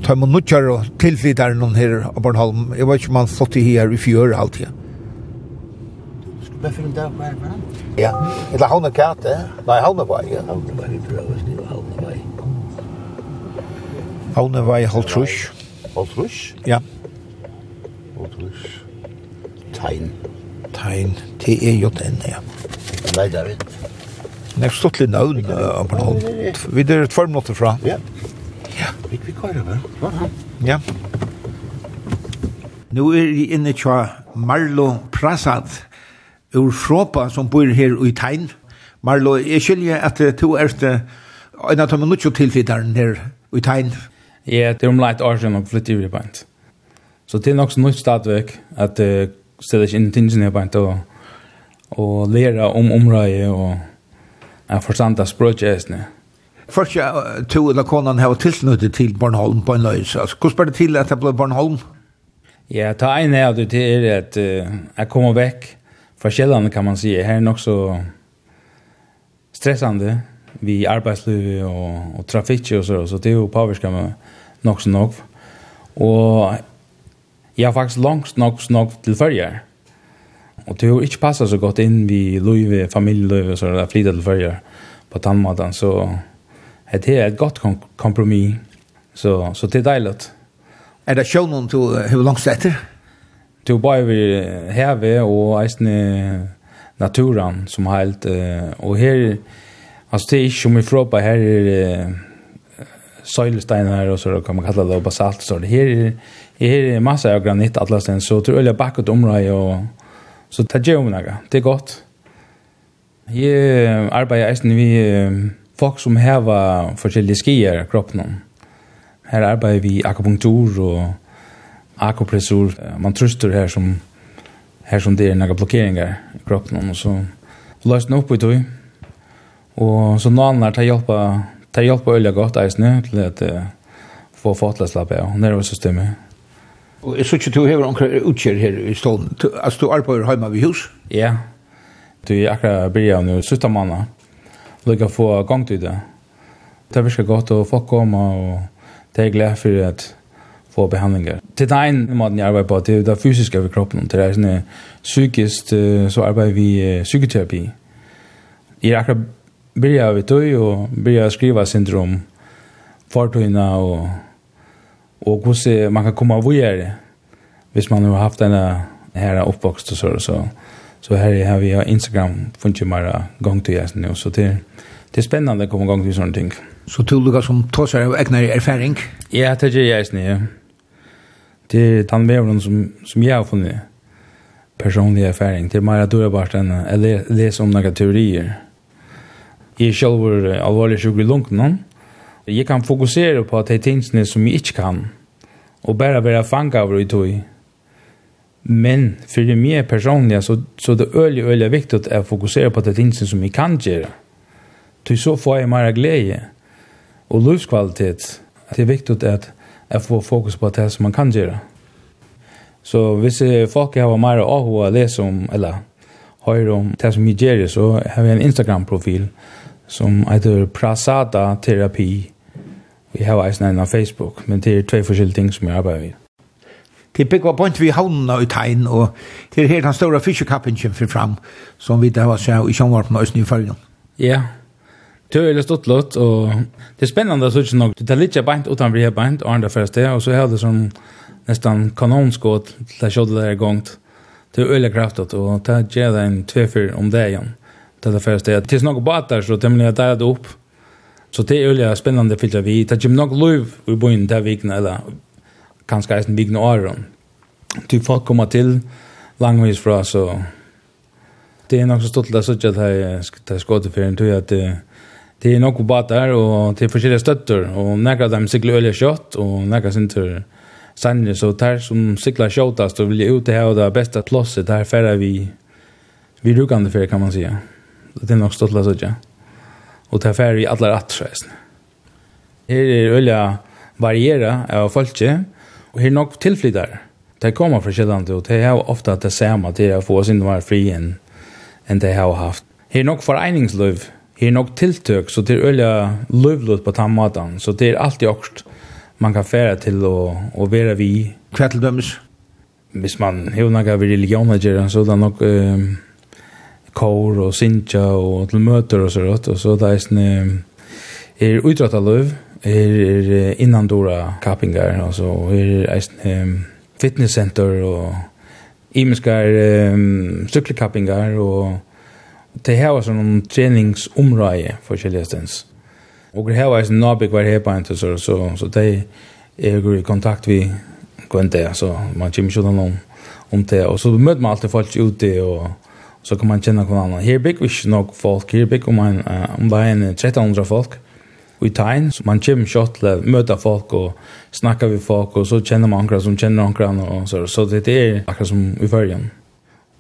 tøymonnutjar og tilflytaren her av Bornholm. Jeg vet ikke om han fått i her i fjør alltid. Vad för en dag var det? Ja, eller Havna Kate. Nej, Havna var ja. Havna var vi prøver oss skrive Havna var. Havna var i Holtrush. Holtrush? Ja. Holtrush. Tegn. Tegn. T-E-J-N, ja. Nei, David. Nei, stått litt navn, på noen. Vi er et formnåttet fra. Ja. Ja. Vi kører over. Ja. Ja. Nu er vi inne til Marlo Prasad ur Fråpa som bor her i Tein. Marlo, jeg skiljer at du er en av de nødt tilflytteren her i Tein. Ja, det er omleit år siden og flyttet i Bant. Så det er nok så nytt stadvek at uh, stedet ikke inn i tingene i Bant og, og lære om området og jeg forstand av språkjøsene. Først ja, to eller konan har tilsnuttet til Bornholm på en løs. Altså, hvordan spør det til at det ble Bornholm? Ja, ta en av det til er at uh, jeg kommer vekk forskjellene kan man si. Her er nok så stressande vi arbeidsliv og, og trafikk og så, så det er jo påvirka meg nok så nok. Og jeg har faktisk langt nok så nok til følger. Og det har ikke passet så godt inn vi løyve, familieløyve og så der flytet til følger på tannmaten. Så det er et godt kom kompromis. Så, så det er deilig. Er det sjønnen til hvor langt etter? to bare vi heve og eisne naturen som helt. Og her, altså det er ikke som vi fråpa, her er søylesteiner og så kan man kalla det og basalt. Så her, er her er masse av granitt alle steder, så tror jeg jeg bakket området og så det gjør man noe. Det er godt. Jeg arbeider eisne vi folk som hever forskjellige skier i kroppen. Her arbeider vi akupunktur og akupressor. Man tröstar her som her som det är några blockeringar i kroppen og så löst den på i tog. Och så nalnar tar hjälpa tar hjälpa öliga gott i snö till att få fatlaslapp på nervesystemet. Og är så att du har några utkyr här i stålen? Altså, du arbeider hemma ved hus? Ja. Du er akkurat börjar nu sista månaden. Lycka få gång till det. Det är ganska gott och få kommer och det er glad för att få behandlingar. Til den ene måten jeg arbeider på, det er det fysiske over kroppen, til det er sånn psykisk, så arbeider vi psykoterapi. Jeg er akkurat byrja vi tøy og byrja skriva syndrom, fartøyna og, og hvordan man kan komme av vujere, hvis man har haft denne her oppvokst og så, så, så her har vi Instagram funnet mer gang til jeg nå, så det, det er spennende å komme gang til sånne ting. Så du lukker som tåser av egnar erfaring? Ja, det gjør jeg, ja det er den veven som, som jeg har funnet personlig erfaring. Det er mer at du er bare enn å lese om noen teorier. Jeg er selv alvorlig sjuk i lunken Jeg kan fokusere på de tingene som jeg ikke kan, og bare være fanget av det i tog. Men för mig personligen så så det är øyelig, øyelig viktig att fokusera på det tingene som vi kan göra. Til så får jag mer glädje och livskvalitet. Det är viktig att jeg får fokus på det som man kan gjøre. Så hvis folk har mer å att läsa om eller hör om det som vi gjør, så har vi en Instagram-profil som heter Prasada Terapi. Vi har også en av Facebook, men det er tve forskjellige ting som jeg arbeider med. Det er bygget på vi havnene i tegn, og det er helt den store fiskekappen som fyrir fram, som vi da var så i sjånvarpen og i følgen. Ja, yeah. Töjligt stått lott och det är spännande att såg nog. Det tar lite bänt utan vi har bänt och andra förresten och så hade som nästan kanonskott till att köra det gångt. Det är öliga kraftigt och ta ger det en tvefyr om det igen. Det är förresten. Tills något båtar så tämligen jag det upp. Så det är öliga spännande för vi. Det är nog lov i byn där vikna eller kanske ens vikna åren. Typ folk kommer till langvis fra så det är nog så stolt att såg att det är skottet för en tur att det det är nog bara där och till olika stötter och några av dem cyklar öliga kött och några synter sanjer så tar som cyklar köttast och vill ju ut det här och det bästa plåset där färra vi vi rukande för kan man säga. Det är nog stått så ja. Och där färra vi alla rätt så Här är öliga variera av folket och här är nog tillflyttare. Det kommer från Kjelland och det är ofta det samma till att få sin var fri än, än det har haft. Här är nog föreningslöv är nog tilltök så det är öliga lövlut på tammatan så det är alltid också man kan färra till och och vara vi kvätteldöms hvis man hur några vi religion så där nok ehm kor och sinja och til möter och så där och så där är sen är utrata löv er innan dora kappingar och så är ehm fitnesscenter och imiskar ehm cykelkappingar och det her var sånn treningsområde for kjellighetens. Och det här var en nabik var här på en så, så, så det är i kontakt vi går inte. så man kommer ikke noen om det. Och så möter man alltid folk ute, och så kan man känna någon annan. Här bygg vi ikke nok folk, Här bygg om, man, om det är en 1300 folk i tegn, så man kommer kjøtt till å møte folk och snacka med folk, och så känner man akkurat som känner akkurat, Och så, så det är akkurat som i førjen.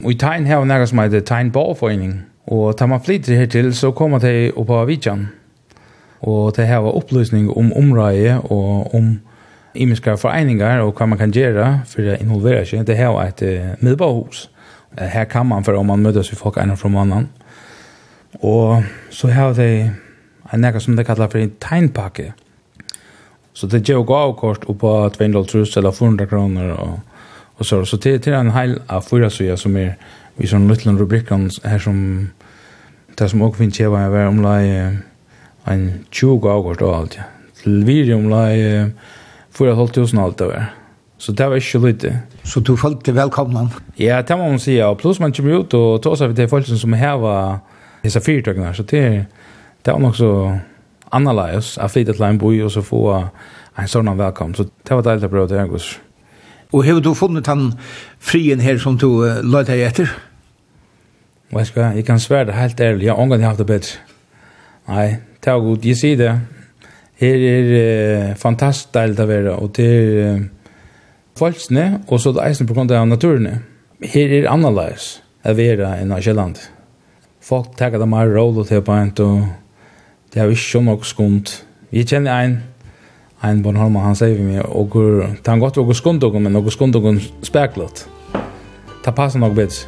Og i tegn her er noe som heter tegnballforening, Og tar man flyter till så kommer de opp av Vidjan. Og de har opplysning om området og om imiska foreningar og hva man kan gjøre for å involvere seg. Det her var et uh, midbahus. Her kan man for om man møtes med folk ene fra mannen. Og så har de en nekka som det kallar for en tegnpakke. Så det gjør gavkort oppå 200 eller 400 kroner og, og så. Så det er en heil av fyra som er vi sån liten rubrikan här som det som också finns jag var omlai en 20 år allt ja till vi omlai för ett halvt tusen allt över så det var. Inte lite så du det välkomna ja det må man säga plus man kommer ut och tar sig för det folk som här var dessa fyrtögnar så det det var också annorlunda att flytta till en by och så få en sån välkomst så det var deilig att prøve det här Og har du funnet han frien her som du uh, løyte deg etter? Vet du hva, jeg kan svære det helt ærlig. Jeg har omgang haft det bedre. Nei, det er god, Jeg sier det. Her er uh, fantastisk deilig å være. Og det er uh, folksne, og så det eisen på grunn av naturene. Her er annerledes å være enn av Kjelland. Folk tar det mer rolig til på en, og det er ikke nok skumt. Vi kjenner en Ein Bornholm han sier vi med, og det han godt og skundokken, men og skundokken speklet. Det passer nok bedre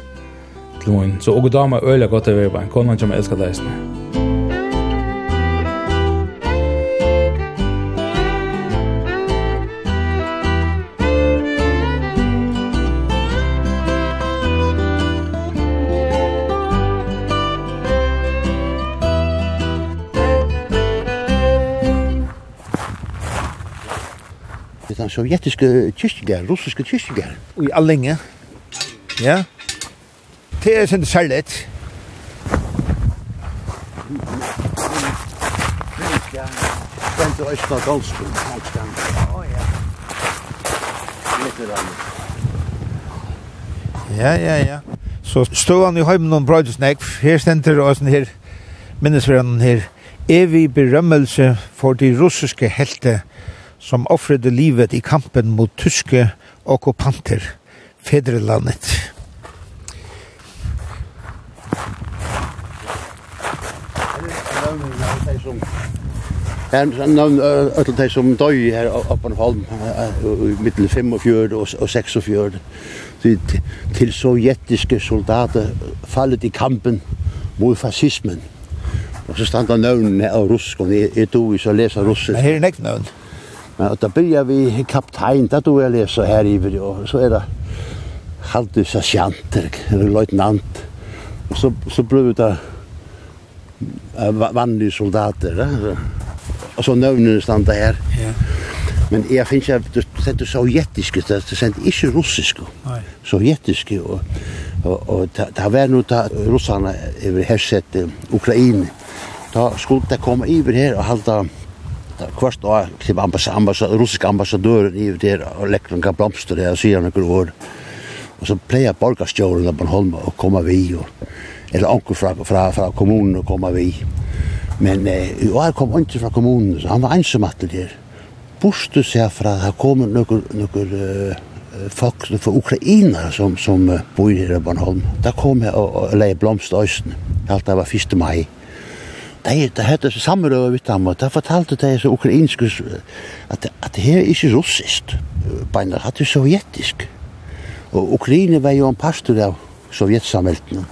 til min. Så og damer øyler godt til å være på. Konan kommer elsker deg. sovjetiske kyrkjegær, russiske kyrkjegær. Og i allinge. Ja. Det er sin særlighet. Bent og Østna Dalsbund, Hanskan. Ja, ja, ja. Så stod han i heimen om Brøydesnekv. Her stender og sånn her, minnesverden her, evig berømmelse for de russiske helte som offrede livet i kampen mot tyske okkupanter, fedrelandet. Her er navn öll de som døy her oppe på Holm, i middel 45 og 46. Til sovjetiske soldater fallet i kampen mot fascismen. Og så standa navnene av ruskene. Jeg tog i så lesa Men Her er nekt navn. Men då da byrja vi kaptein, da du jeg lesa her i video, og så er det halde sergeanter, eller løytnant, og så, så ble det da vanlige soldater, da. og så nøvnene standa her. Ja. Men jeg finnes jeg, det er sovjetiske, det er ikke russiske, sovjetiske, og, og, og det var nå da russerne over hersett Ukraina, da skulle det komme över her og halda kvart og til ambassadør, russisk ambassadør i der og lekker noen blomster der og sier noen ord. Og så pleier borgarstjålen på Holm å komme vi, og, eller onker fra, fra, fra kommunen å komme vi. Men eh, i år kom ikke fra kommunen, så han var ensam at det der. Borste seg fra, her kom noen, noen uh, folk fra Ukraina som, som bor her i Bornholm. Da kom jeg og, og leie blomster i Østen. Alt det var 1. mai de, de hadde samrøve vidt ham, og da fortalte de så ukrainske at, at det her er ikke russisk, bare at det er sovjetisk. Og Ukraina var jo en pastor av sovjetsamveltene.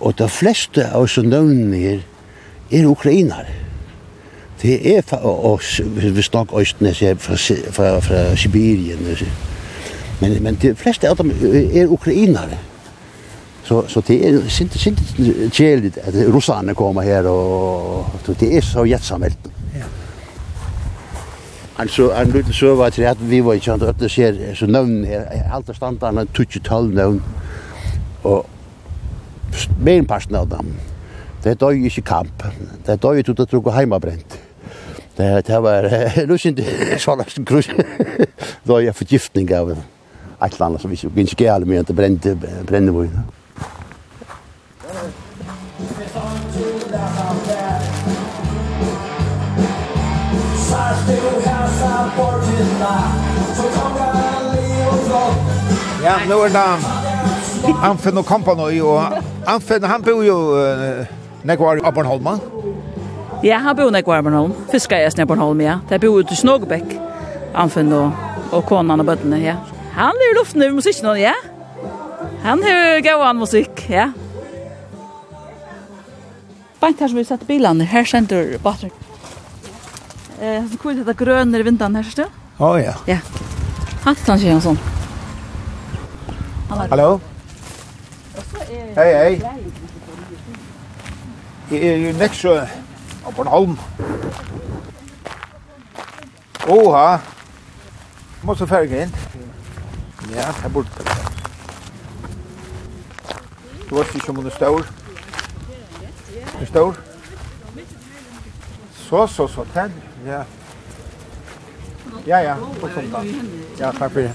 Og de fleste av oss nøvnene her er ukrainare. Det er, og vi snakker østene fra, fra, fra Sibirien, men, men de fleste av dem er ukrainare. Så så det är sint sint cheligt att russarna kommer här och det är så jättesamt. Ja. Alltså en liten server till att vi var inte att det ser så nämn här allt standard standarden touch tal nämn och main passen av dem. Det dör ju i kamp. Det då ju att tro hemmabrent. Det det var nu synd såna krus. Då jag förgiftning av ett land som vi inte gärna med att brände brände Ja, nu er det Anfinn og Kompany, og Anfinn, han bor jo uh, nekvar i Abornholma. Ja, han bor nekvar i Abornholm. Fiskar jeg i Abornholm, ja. Det bor ute i Snågebæk, Anfinn og, og konan og bøttene, ja. Han er i luften over musikken, ja. Han er gauan musikk, ja. Bant her som vi setter bilene, her sender Batren. Eh, så er det grønne i vinteren her, styrt? Åh ja. Ja. Hattan sånn. Hallo. Hei, hei. Jeg er jo neksjø av Bornholm. Oha. Må så ferge inn. Ja, jeg burde det. Du vet ikke om hun er stor. Er stor? Så, så, så, tenn. Ja. Ja, ja, fullkomna. Ja, takk for det.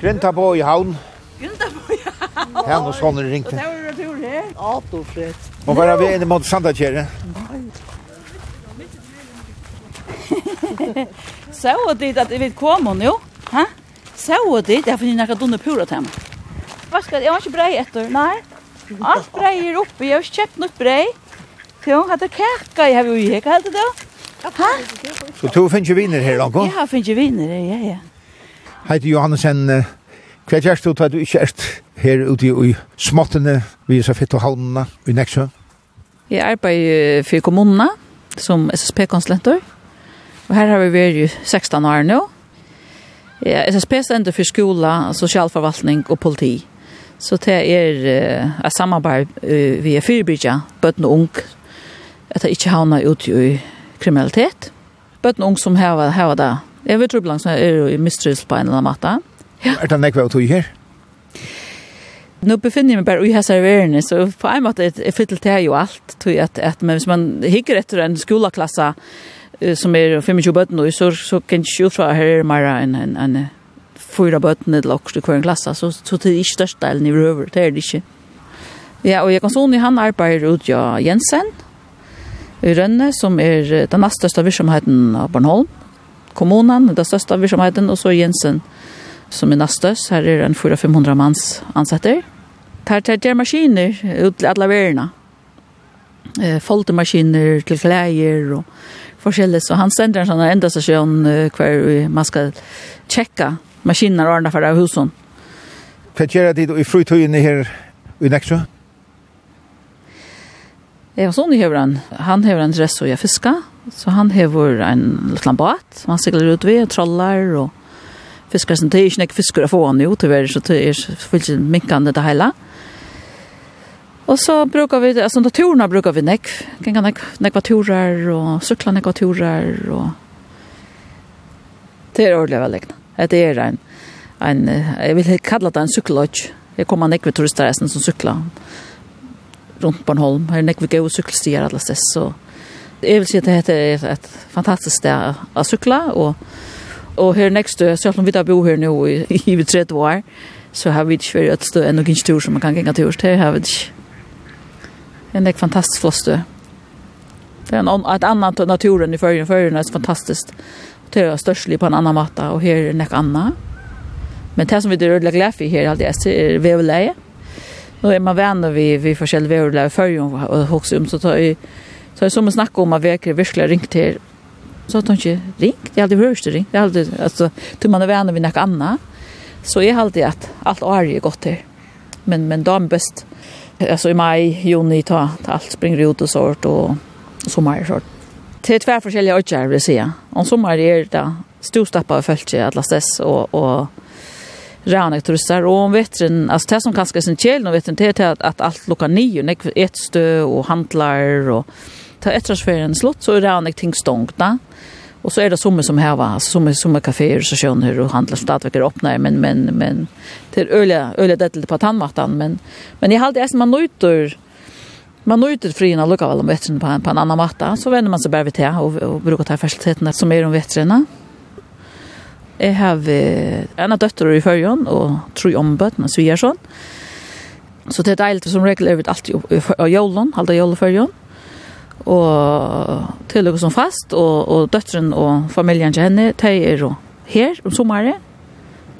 Grinta på i havn. Grinta på i havn. Ja, nå sånne ringte. Det var det tur her. Ato, Fred. Må være ved inn mot Sandakjere. Så dit at vi kom nå, hæ? Så dit, jeg finner noen dunne pura til meg. Hva skal jeg? har ikke brei etter. Nei. Alt brei er oppe, jeg har ikke kjøpt noe brei. Så jeg hadde kaka, jeg har jo ikke, heter det da. Hæ? Så to finner ikke viner her, Lanko? Ja, finner ikke viner, ja, ja. Heiti Johannesen, hva er kjærst du tar du ikke er her ute i småttene, vi er så fitt og halmene i Neksjø? Jeg arbeider for kommunene som SSP-konsulenter, og her har vi vært 16 år nå. Ja, SSP stender for skola, sosialforvaltning og politi. Så det er uh, et samarbeid uh, vi er fyrbyrja, bøtten og ung, at det ikke havner ute i kriminalitet. Bøtten ung som heva, heva det. Jeg vet trubbelang som er i mistrys på en eller annen måte. Ja. Er det nekve å tog her? Nu befinner jeg meg bare i här serverna så på en måte er är fyrt til jo alt. tror jeg at, at, men hvis man hikker etter en skolaklassa som er 25 bøtten, så, så kan inte utfra här är mera en, en, en fyra bøtten eller også i kvar klasse, så, så det er ikke största delen i røver, det er det ikke. Ja, og jeg kan sånn i han arbeider ut ja Jensen i Rønne, som er den næst største virksomheten av Bornholm. Kommunen, den største virksomheten, og så Jensen, som er næst størst. Her er en 400-500 manns ansetter. Her tar jeg maskiner ut til alle verene. Foltemaskiner til klæger og forskjellig. Så han sender en sånn enda stasjon hver man skal tjekka maskiner og ordne for husen. Hva gjør det i fritøyene her i Neksjø? Jeg sånn hever han, han hever en dress og jeg fisker, så han hever en liten båt, han sikler ut ved, trollar og fiskar som det er ikke nek fiskar å få han jo, tyvärr, så det er fullt minkande det hele. Og så brukar vi, altså naturene brukar vi nek, gengar nek, nekva turer og sykla nekva turer og det er ordentlig veldig. Det er en, en jeg vil kalla det en sykkelodge, jeg kommer nek ved turister som sykler, runt Bornholm. näck vi gå och sykkelstier alla steds. Så jag vill säga att det heter et fantastisk sted å och och og her nekstø, Så om vi da bor här nu i, i 30 år, så har vi ikke vært et stø enn noen tur som man kan gänga tur til. Har vi inte. Det är en fantastisk flott stø. Det är en, ett annat naturen i førjen. Førjen är fantastiskt. Det är størstlig på en annan matta. Och här är nek annan. Men det som vi er rødlig här for är er veveleie nu är man vänner vi vi får vi och lära och också om så tar ju så är som att snacka om att verkligen verkligen ringt till så att hon inte ringt? Jag hade hörst det jag hade alltså till man är vänner vi något annat så är alltid att allt är ju gott här men men då är bäst alltså i maj juni ta, ta allt springer ut och sort och sommar sort. Det är två olika åtgärder vill säga. Om sommar är det storstappa och följt alla stress och, och ranekturistar och om vetren alltså det som kanske är sin kjell och vetren det är att, att allt lucka nio när ett stö och handlar och ta ett transferen slott så är det ranek ting stångna och så är det som som här var som som kaféer så skön hur och handlar stadveckor öppnar men men men till öliga öliga det på tandmattan men men i halt är man nöjter man nöjter frina lokala vetren på en, på en annan matta så vänder man sig bara vid det och, och brukar ta faciliteterna som är de vetrarna Jeg har en av døtter i førjen, og tror ombøtten, og sviger sånn. Så det er deilig, som regel er vi alltid av jålen, halda jålen førjen. Og til som fast, og, og døtteren og familien til henne, de er her om sommeren.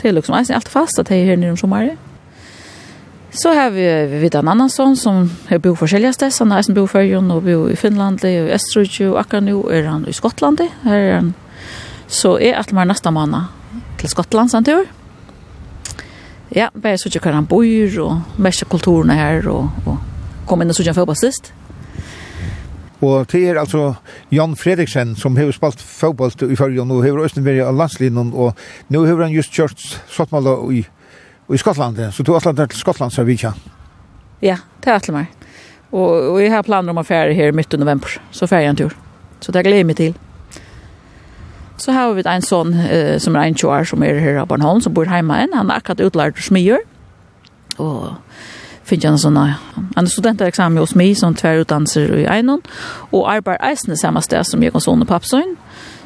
Til som er alltid fast, at de er her nere om sommeren. Så har vi vid en annan son som har bor forskjellige steder. Han har eisen bor i og bor i Finland og i Østerrike og akkurat nå er han i Skottland. Her er han Så er at man neste måned til Skottland sånn tur. Ja, bare så ikke hva han bor, og mest kulturen her, og, og kom inn og så ikke han fotball sist. Og det er altså Jan Fredriksen som har spalt fotball i førre, og har også vært av landslinjen, og nå har han just kjørt Sottmala i, i Skottland, så du har atlet til Skottland, så vi ikke. Ja, det er atlet meg. Og, og jeg har planer om å fære her midt i november, så fære jeg en tur. Så det gleder jeg meg til. Så har vi en son eh, som er en tjoar som er her av Bornholm, som bor hjemme enn. Han er akkurat utlært smier. Og finner en sånn, han er studentereksamen hos mig, som tverrutdanser i Einon, og arbetar eisende samme sted som jeg kan sånne pappsøyn.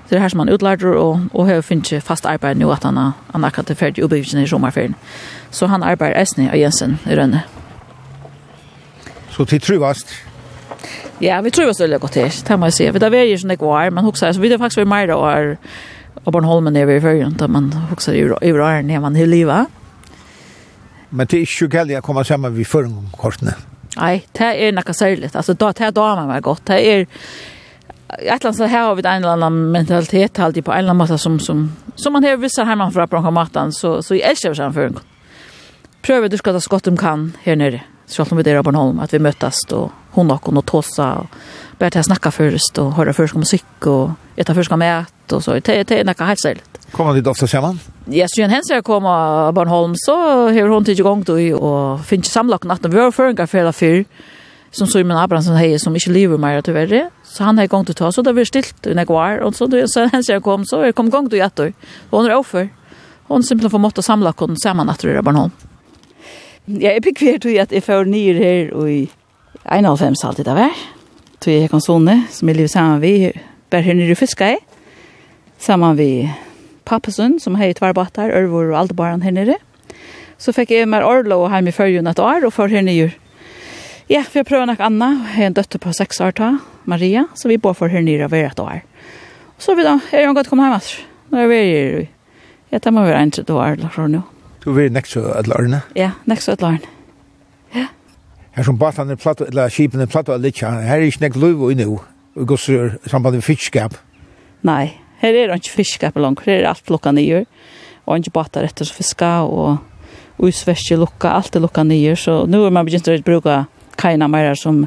Det er her som han utlärder og, og har finner fast arbeid nå at han, han akkurat er ferdig oppbyggende i sommerferien. Så han arbeider eisende av Jensen i Rønne. Så til truvast? Ja, vi tror det var så til, det må jeg si. Vi da var jo sånn ikke var, men hoksa, vi det faktisk var mer da på og Bornholmen er vi i førjen, da man hoksa i åren när man i livet. Men det er ikke gældig å komme sammen vi førjen? Nei, det er noe særlig. Altså, da, det er da man var godt. Det er, et eller land så här har vi en eller annen mentalitet alltid på en eller annen måte som, som, som man har vissa man från Bronkomatan så, så jeg elsker vi samföring. Pröva du ska ta skott om kan här nere. Selv om vi er på Bornholm, at vi møtes og hun og hun og tåsa og bare til å snakke først og høre først om musikk og etter først om et og så. Det er noe helt selv. Kommer de ofta sammen? Ja, så hens jag kom av Bornholm, så har hon til gång då og finner samlakken at vi har føringer for fyr som Simon Abrahamsen hei, som ikke lever mer tyverre. Så han har gång til ta, så där vi stilt i nekvar, og så, så hens jeg kom, så jeg kom gång til i ett år. Og hon er offer. Hon simpelthen får måtte samla kon saman at det er Bornholm. Ja, jeg fikk hvert at jeg får nye her og i 91 alltid av her. Så jeg kom sånne som jeg lever sammen vi bare her nere i fiske i. Sammen vi pappesund som har i tverbatter, ørvor og alt bare her nere. Så fikk jeg med orlo og hjemme i førjen et år og for her nye. Ja, for jeg prøver nok Anna, jeg har en døtte på seks år ta, Maria, så vi bor for her nere over et år. Så vi da, er jo godt kommet hjemme. Nå er vi her. Ja, det må være en tredje år, eller noe. Du vil nekst så et lørne? Ja, nekst så et lørne. Ja. Her som batan er platt, eller skipen er platt og litt, her er ikke nekst løy og innu, og gos er samband med fiskskap. Nei, her er ikke fiskskap langt, her er alt lukka nyer, og ikke batar etter fiska, og uisverske lukka, alt er lukka nyer, så nu er man begynt å bruka kaina meira som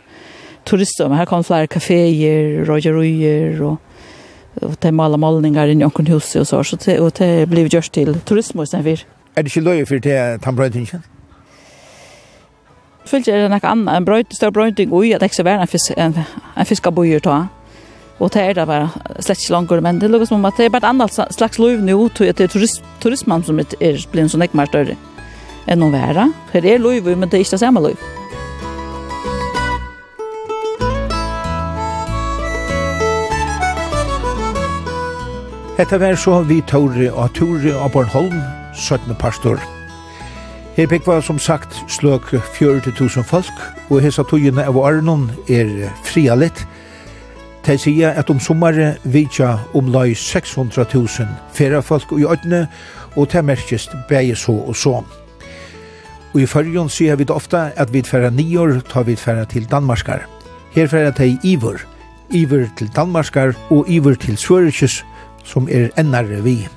turister, men her kom flere kaféer, rogeruier, og og te mala målningar i nokon hus og så så det og det blir gjørst til turismus sen vir. Er det ikke løy for det tannbrøytingen? Fyllt er det noe annet. En brøyt, større brøyting ui at det ikke er en, fisk, en, en fiskabojer ta. Og det er det bare slett ikke langer, men det lukker som om at det er bare et annet slags løyv nå, til at det er turist, turismen som er, er blitt så mer større enn å være. Her er løyv, men det er ikke det samme løyv. Hetta var så vi Tore og Tore av Bornholm 17. pastor. Her pekva som sagt sløk 40.000 folk, og hesa togene av Arnon er frialet. De sier at om sommare vidja omlai 600.000 ferafolk i ødne, og det merkes bæg så og så. Og i fyrjon sier vi ofta at vi færa nior tar vi færa til Danmarskar. Her fyrra de ivor, ivor til Danmarskar og ivor til Svørkjøs, som er ennare vi.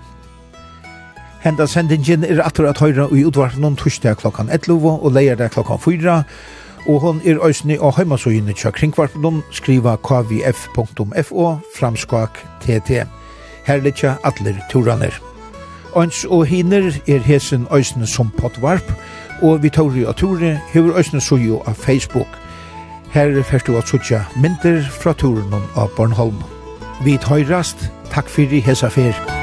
Henda sendingen er atur at høyra i utvartnum torsdag klokkan 11 og leierdag klokkan 4. Og hon er òsni og heimasøyene tja kringvarpnum skriva kvf.fo framskak tt. Her litja atler turaner. Ons og hiner er hesen òsne som potvarp, og vi tåri og ture hever òsne sujo av Facebook. Her fyrst du at sutja myndir fra turen av Bornholm. Vi tøyrast, takk fyrir hesa fyrir.